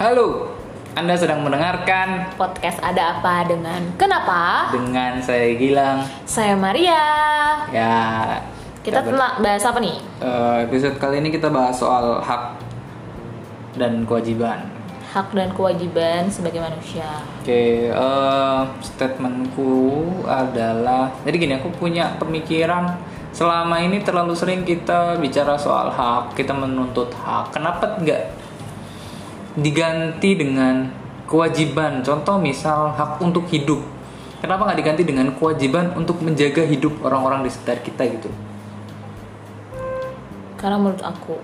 Halo, Anda sedang mendengarkan podcast ada apa dengan kenapa? dengan saya Gilang. Saya Maria. Ya, Kita telah bahas apa nih? eh, episode kali ini kita bahas soal hak dan kewajiban. Hak dan kewajiban sebagai manusia. Oke, eh, statementku adalah jadi gini, aku punya pemikiran selama ini terlalu sering kita bicara soal hak, kita menuntut hak. Kenapa nggak diganti dengan kewajiban? Contoh misal hak untuk hidup. Kenapa nggak diganti dengan kewajiban untuk menjaga hidup orang-orang di sekitar kita gitu? Karena menurut aku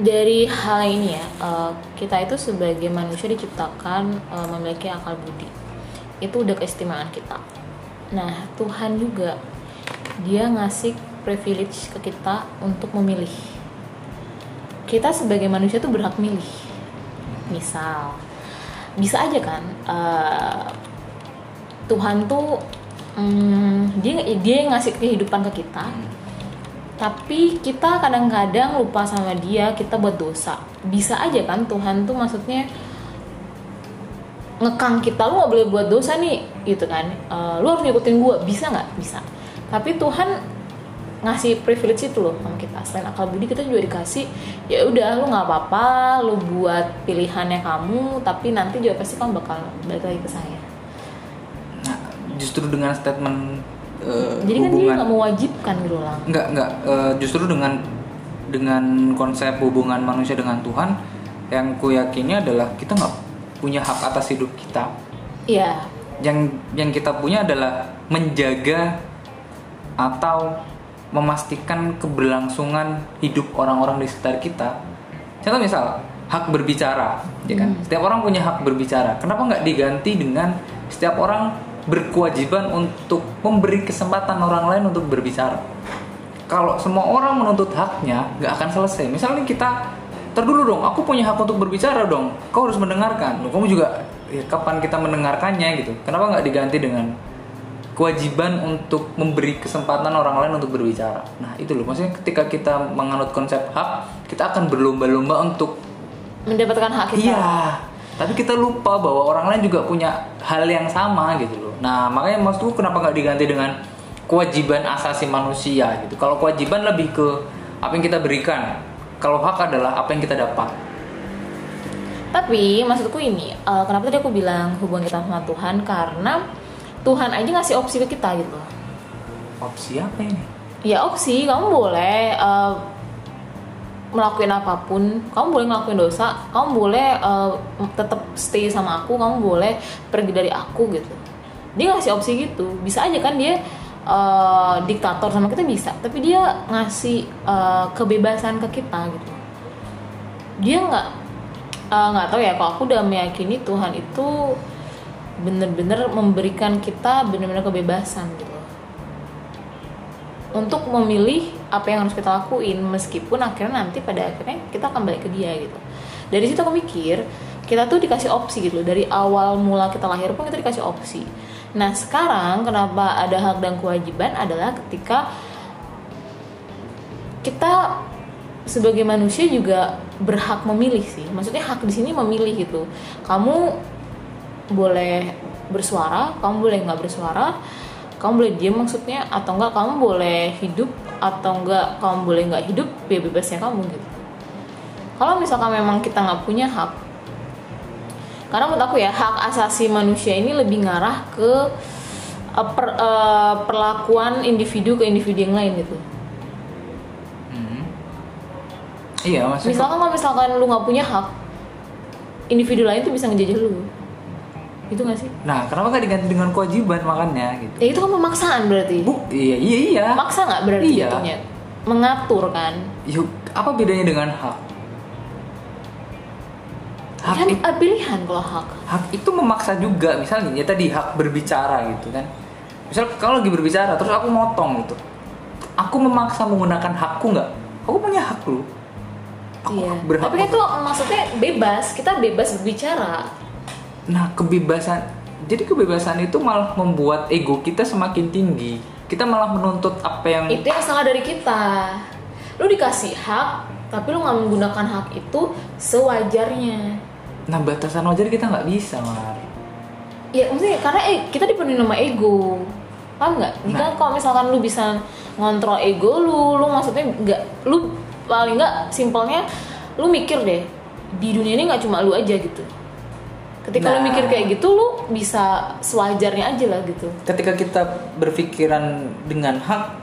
dari hal ini ya, eh, kita itu sebagai manusia diciptakan eh, memiliki akal budi. Itu udah keistimewaan kita. Nah, Tuhan juga dia ngasih privilege ke kita untuk memilih. Kita sebagai manusia tuh berhak milih. Misal, bisa aja kan eh, Tuhan tuh mm, dia dia ngasih kehidupan ke kita tapi kita kadang-kadang lupa sama dia kita buat dosa. Bisa aja kan Tuhan tuh maksudnya ngekang kita lu nggak boleh buat dosa nih gitu kan. Eh, lu harus ngikutin gue bisa nggak? Bisa. Tapi Tuhan ngasih privilege itu loh sama kita selain akal budi kita juga dikasih ya udah lu nggak apa-apa lu buat pilihannya kamu tapi nanti juga pasti kamu bakal balik lagi ke saya Nah, justru dengan statement eh, jadi kan dia hubungan nggak mewajibkan gitu lah Enggak, enggak. Eh, justru dengan dengan konsep hubungan manusia dengan Tuhan yang ku yakini adalah kita nggak punya hak atas hidup kita. iya Yang yang kita punya adalah menjaga atau memastikan keberlangsungan hidup orang-orang di sekitar kita. Contoh misal hak berbicara, ya kan? Hmm. Setiap orang punya hak berbicara. Kenapa nggak diganti dengan setiap orang berkewajiban untuk memberi kesempatan orang lain untuk berbicara? Kalau semua orang menuntut haknya, nggak akan selesai. Misalnya kita terdulu dong, aku punya hak untuk berbicara dong. Kau harus mendengarkan. Loh, kamu juga, ya, kapan kita mendengarkannya gitu? Kenapa nggak diganti dengan kewajiban untuk memberi kesempatan orang lain untuk berbicara. Nah itu loh, maksudnya ketika kita menganut konsep hak, kita akan berlomba-lomba untuk mendapatkan hak kita iya. Tapi kita lupa bahwa orang lain juga punya hal yang sama gitu loh. Nah makanya maksudku kenapa nggak diganti dengan kewajiban asasi manusia gitu. Kalau kewajiban lebih ke apa yang kita berikan. Kalau hak adalah apa yang kita dapat. Tapi maksudku ini, eh, kenapa tadi aku bilang hubungan kita sama Tuhan karena Tuhan aja ngasih opsi ke kita gitu. Opsi apa ini? Ya opsi, kamu boleh eh, melakukan apa pun, kamu boleh ngelakuin dosa, kamu boleh eh, tetap stay sama aku, kamu boleh pergi dari aku gitu. Dia ngasih opsi gitu, bisa aja kan dia eh, diktator sama kita bisa, tapi dia ngasih eh, kebebasan ke kita gitu. Dia nggak nggak tahu ya, kalau aku udah meyakini Tuhan itu bener-bener memberikan kita bener-bener kebebasan gitu. Untuk memilih apa yang harus kita lakuin meskipun akhirnya nanti pada akhirnya kita akan balik ke dia gitu. Dari situ aku mikir kita tuh dikasih opsi gitu dari awal mula kita lahir pun kita dikasih opsi. Nah sekarang kenapa ada hak dan kewajiban adalah ketika kita sebagai manusia juga berhak memilih sih. Maksudnya hak di sini memilih gitu. Kamu boleh bersuara kamu boleh nggak bersuara kamu boleh diam maksudnya atau enggak kamu boleh hidup atau enggak kamu boleh nggak hidup ya bebasnya kamu gitu kalau misalkan memang kita nggak punya hak karena menurut aku ya hak asasi manusia ini lebih ngarah ke eh, per- eh, perlakuan individu ke individu yang lain gitu Hmm. Iya maksudnya. misalkan kalau misalkan lu nggak punya hak individu lain tuh bisa ngejajah lu itu gak sih Nah kenapa nggak diganti dengan kewajiban makanya gitu? ya itu kan pemaksaan berarti Bu, iya iya iya. maksa nggak berarti Iya. jatuhnya mengatur kan Yuk, apa bedanya dengan hak? Hak, kan it- eh, pilihan kalau hak hak itu memaksa juga, misalnya ya tadi hak berbicara gitu kan. Misal kalau lagi berbicara terus aku motong gitu, aku memaksa menggunakan hakku nggak? Aku punya hak lu. Aku iya berhak. tapi kan itu maksudnya bebas kita bebas berbicara Nah kebebasan, jadi kebebasan itu malah membuat ego kita semakin tinggi. Kita malah menuntut apa yang itu yang salah dari kita. Lu dikasih hak tapi lu nggak menggunakan hak itu sewajarnya. Nah batasan wajar kita nggak bisa mar. Ya maksudnya karena eh, kita dipenuhi sama ego. Paham nggak? Jika Nah. kalau misalkan lu bisa ngontrol ego lu lu maksudnya nggak lu paling nggak simpelnya lu mikir deh di dunia ini nggak cuma lu aja gitu ketika lu Nah. mikir kayak gitu lu bisa sewajarnya aja lah gitu. Ketika kita berpikiran dengan hak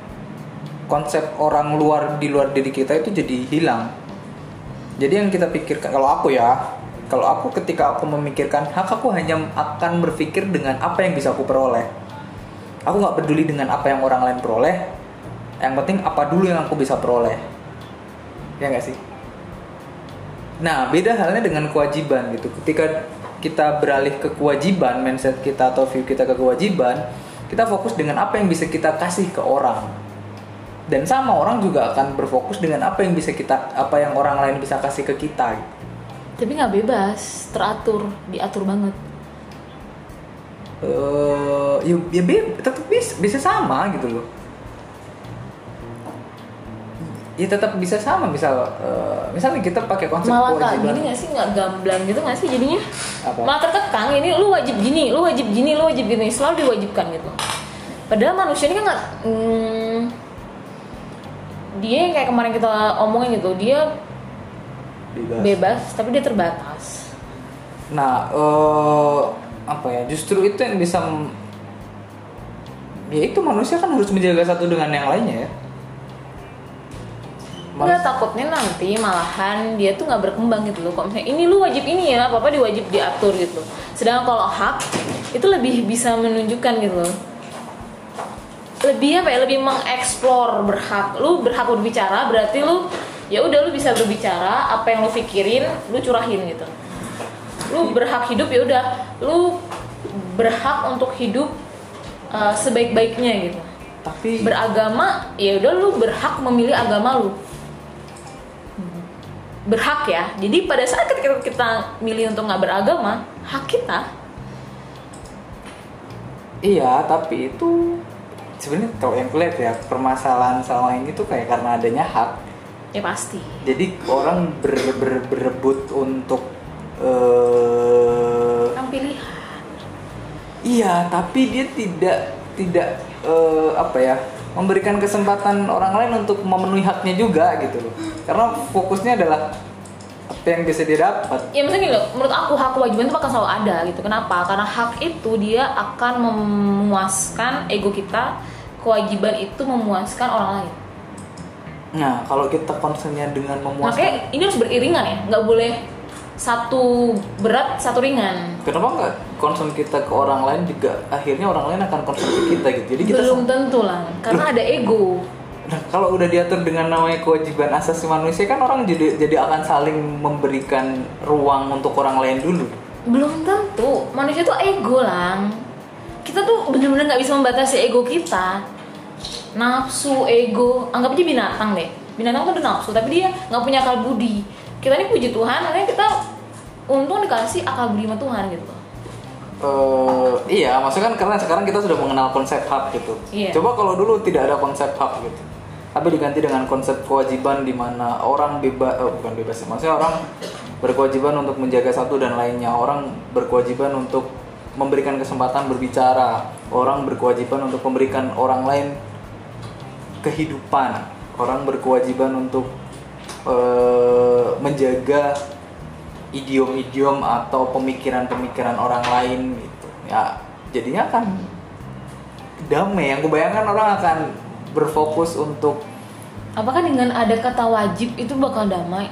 konsep orang luar di luar diri kita itu jadi hilang. Jadi yang kita pikirkan kalau aku ya kalau aku ketika aku memikirkan hak aku hanya akan berpikir dengan apa yang bisa aku peroleh. Aku nggak peduli dengan apa yang orang lain peroleh. Yang penting apa dulu yang aku bisa peroleh. Ya nggak sih? Nah beda halnya dengan kewajiban gitu. Ketika kita beralih ke kewajiban mindset kita atau view kita ke kewajiban kita fokus dengan apa yang bisa kita kasih ke orang. Dan sama orang juga akan berfokus dengan apa yang bisa kita apa yang orang lain bisa kasih ke kita. Tapi nggak bebas teratur diatur banget. Eh ya, ya be- tetap bisa, bisa sama gitu loh ya tetap bisa sama misal eh, misalnya kita pakai konsep malah kewajiban gini nggak sih nggak gamblang gitu nggak sih jadinya Apa? malah terkekang ini lu wajib gini lu wajib gini lu wajib gini selalu diwajibkan gitu padahal manusia ini kan nggak hmm, dia yang kayak kemarin kita omongin gitu dia Bebas. bebas tapi dia terbatas Nah, eh, apa ya? Justru itu yang bisa, ya itu manusia kan harus menjaga satu dengan yang lainnya ya. Enggak takutnya nanti malahan dia tuh nggak berkembang gitu loh. Kalau misalnya ini lu wajib ini ya, apa apa diwajib diatur gitu. Sedangkan kalau hak itu lebih bisa menunjukkan gitu loh. Lebih apa ya? Lebih mengeksplor berhak. Lu berhak berbicara berarti lu ya udah lu bisa berbicara apa yang lu pikirin lu curahin gitu. Lu berhak hidup ya udah lu berhak untuk hidup uh, sebaik-baiknya gitu Tapi beragama ya udah lu berhak memilih agama lu berhak ya. Jadi pada saat ketika kita milih untuk nggak beragama hak kita. Iya, tapi itu sebenarnya kalau yang kulihat ya permasalahan selama ini tuh kayak karena adanya hak. ya pasti. Jadi orang ber, ber- berebut untuk eh kan pilihan Iya, tapi dia tidak tidak eh, apa ya memberikan kesempatan orang lain untuk memenuhi haknya juga gitu loh. Karena fokusnya adalah apa yang bisa dia dapat. ya maksudnya gini loh menurut aku hak kewajiban itu akan selalu ada gitu kenapa karena hak itu dia akan memuaskan ego kita kewajiban itu memuaskan orang lain Nah, kalau kita concernnya dengan memuaskan, makanya ini harus beriringan ya nggak boleh satu berat satu ringan. Kenapa nggak concern kita ke orang lain juga? Akhirnya orang lain akan concern ke kita gitu. Jadi kita belum tentu lah karena ada ego. Nah, kalau udah diatur dengan namanya kewajiban asasi manusia kan orang jadi jadi akan saling memberikan ruang untuk orang lain dulu. belum tentu. Manusia tuh ego lang. Kita tuh bener-bener nggak bisa membatasi ego kita. Nafsu ego. Anggap aja binatang deh. Binatang tuh ada nafsu tapi dia nggak punya akal budi kita ini puji Tuhan makanya kita untung dikasih akal budi sama Tuhan gitu loh eh iya, maksudnya kan karena sekarang kita sudah mengenal konsep hak gitu. Iya. Coba kalau dulu tidak ada konsep hak gitu, tapi diganti dengan konsep kewajiban di mana orang bebas, eh, bukan bebas, ya, maksudnya orang berkewajiban untuk menjaga satu dan lainnya. Orang berkewajiban untuk memberikan kesempatan berbicara. Orang berkewajiban untuk memberikan orang lain kehidupan. Orang berkewajiban untuk eh, menjaga idiom-idiom atau pemikiran-pemikiran orang lain gitu. Ya jadinya kan damai. Yang kebayangkan orang akan berfokus untuk apakah dengan ada kata wajib itu bakal damai?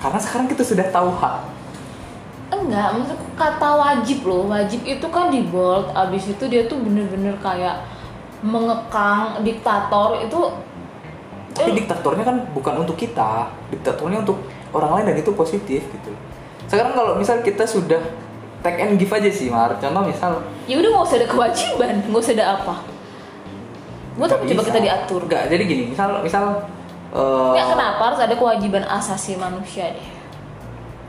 Karena sekarang kita sudah tahu hak. Enggak maksudku kata wajib loh. Wajib itu kan di bold abis itu dia tuh bener-bener kayak mengekang diktator itu tapi diktatornya kan bukan untuk kita diktatornya untuk orang lain dan itu positif gitu. Sekarang kalau misal kita sudah take and give aja sih Mar. Contoh misal ya udah nggak usah ada kewajiban nggak usah ada apa. Gue nggak tapi coba kita diatur. Nggak jadi gini misal misal eh, ya kenapa harus ada kewajiban asasi manusia deh?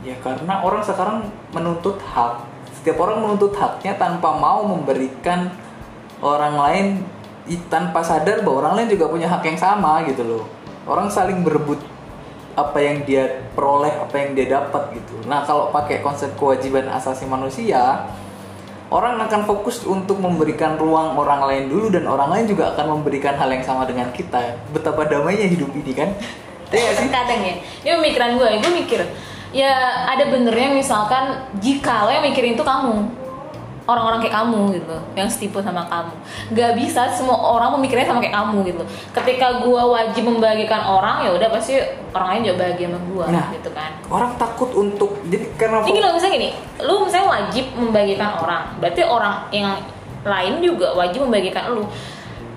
Ya karena orang sekarang menuntut hak. Setiap orang menuntut haknya tanpa mau memberikan orang lain tanpa sadar bahwa orang lain juga punya hak yang sama gitu loh. Orang saling berebut apa yang dia peroleh apa yang dia dapat gitu. Nah kalau pakai konsep kewajiban asasi manusia orang akan fokus untuk memberikan ruang orang lain dulu dan orang lain juga akan memberikan hal yang sama dengan kita. Betapa damainya hidup ini kan? Iya kadang ya. Ini pemikiran gue gue mikir ya ada benernya misalkan jika lo yang mikirin itu kamu orang-orang kayak kamu gitu yang setipe sama kamu. Nggak bisa semua orang memikirnya sama kayak kamu gitu. Ketika gue wajib membagikan orang ya udah pasti orang lain juga bahagia sama gue Nah. gitu kan. orang takut untuk jadi karena ini lo misalnya gini lu misalnya wajib membagikan orang berarti orang yang lain juga wajib membagikan lu.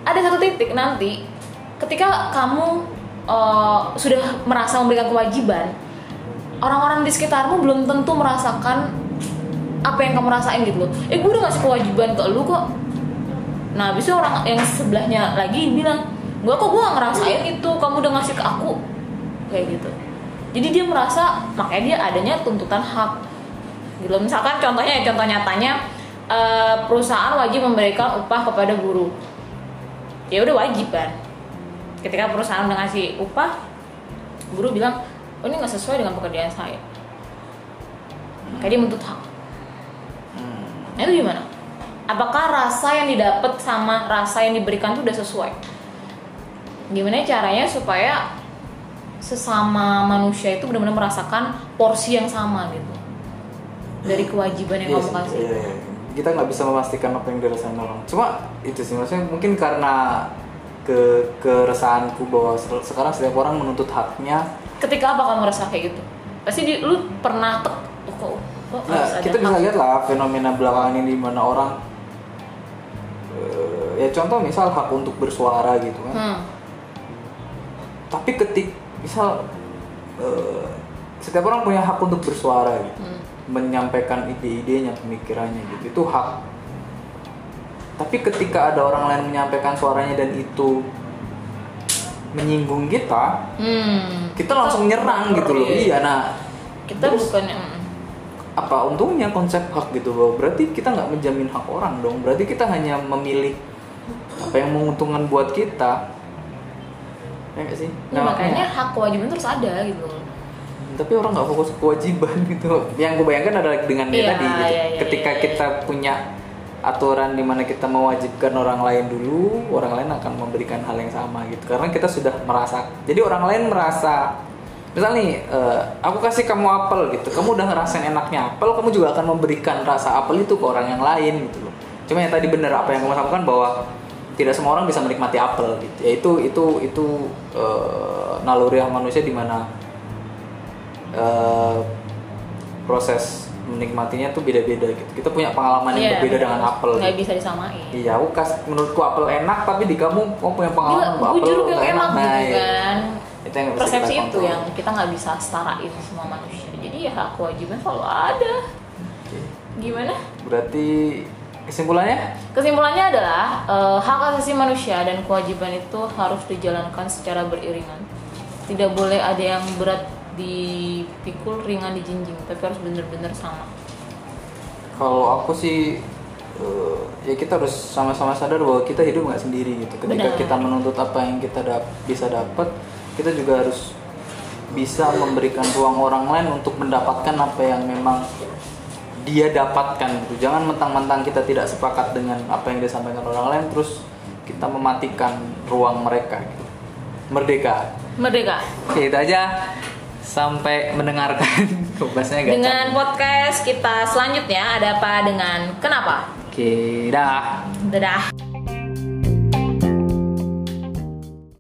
Ada satu titik nanti ketika kamu eh, sudah merasa memberikan kewajiban orang-orang di sekitarmu belum tentu merasakan apa yang kamu rasain gitu loh. Eh gue udah ngasih kewajiban ke lu kok. Nah habis itu orang yang sebelahnya lagi bilang gue kok gue ngerasain itu? Kamu udah ngasih ke aku. Kayak gitu. Jadi dia merasa makanya dia adanya tuntutan hak. Gitu misalkan contohnya ya contoh nyatanya eh, perusahaan wajib memberikan upah kepada buruh ya udah wajib kan. Ketika perusahaan udah ngasih upah buruh bilang oh ini nggak sesuai dengan pekerjaan saya. Kayak dia menuntut hak. Nah itu gimana? Apakah rasa yang didapat sama rasa yang diberikan itu udah sesuai? Gimana caranya supaya sesama manusia itu benar-benar merasakan porsi yang sama gitu dari kewajiban yang Iya kamu sih, kasih. iya, iya. kita nggak bisa memastikan apa yang dirasain orang cuma itu sih maksudnya mungkin karena ke keresahanku bahwa se- sekarang setiap orang menuntut haknya Ketika apa kamu rasa kayak gitu? Pasti di, lu pernah kok, nah kita bisa lihat lah fenomena belakangan ini di mana orang eh, ya contoh misal hak untuk bersuara gitu kan Hmm. tapi ketik misal eh, setiap orang punya hak untuk bersuara gitu Hmm. menyampaikan ide-idenya pemikirannya gitu itu hak tapi ketika ada orang lain menyampaikan suaranya dan itu menyinggung kita Hmm. kita langsung nyerang gitu loh Iya. nah Kita terus bukannya. Apa untungnya konsep hak gitu loh. Berarti kita nggak menjamin hak orang dong. Berarti kita hanya memilih apa yang menguntungkan buat kita. Ya nggak sih? Ya, makanya hak kewajiban terus ada gitu tapi orang nggak fokus ke kewajiban gitu. Yang gue bayangkan adalah dengan dia Iya, tadi gitu. iya, iya, ketika iya, iya. kita punya aturan di mana kita mewajibkan orang lain dulu orang lain akan memberikan hal yang sama gitu. Karena kita sudah merasa jadi orang lain merasa misal nih eh, aku kasih kamu apel gitu kamu udah ngerasain enaknya apel kamu juga akan memberikan rasa apel itu ke orang yang lain gitu loh cuma yang tadi bener apa yang kamu sampaikan bahwa tidak semua orang bisa menikmati apel gitu ya itu itu itu eh, naluriah manusia di mana eh, proses menikmatinya tuh beda-beda gitu. Kita punya pengalaman yang Iya, berbeda dengan apel. nggak gitu. bisa disamain. Iya, aku kas menurutku apel enak tapi di kamu kamu punya pengalaman Gila, apel nggak enak gitu iya. kan. Itu yang Persepsi itu yang kita nggak bisa setarain semua manusia. Jadi ya hak kewajiban selalu ada. Oke. Gimana? Berarti kesimpulannya Kesimpulannya adalah eh, hak asasi manusia dan kewajiban itu harus dijalankan secara beriringan. Tidak boleh ada yang berat dipikul, ringan dijinjing, tapi harus benar-benar sama. kalau aku sih eh, ya kita harus sama-sama sadar bahwa kita hidup nggak sendiri gitu. Ketika Benar. kita menuntut apa yang kita dap- bisa dapat, kita juga harus bisa memberikan ruang orang lain untuk mendapatkan apa yang memang dia dapatkan gitu. Jangan mentang-mentang kita tidak sepakat dengan apa yang disampaikan orang lain terus kita mematikan ruang mereka gitu. Merdeka. Merdeka. Oke, itu aja. Sampai mendengarkan gak Dengan podcast kita selanjutnya ada apa dengan kenapa? Oke, dah. Dadah.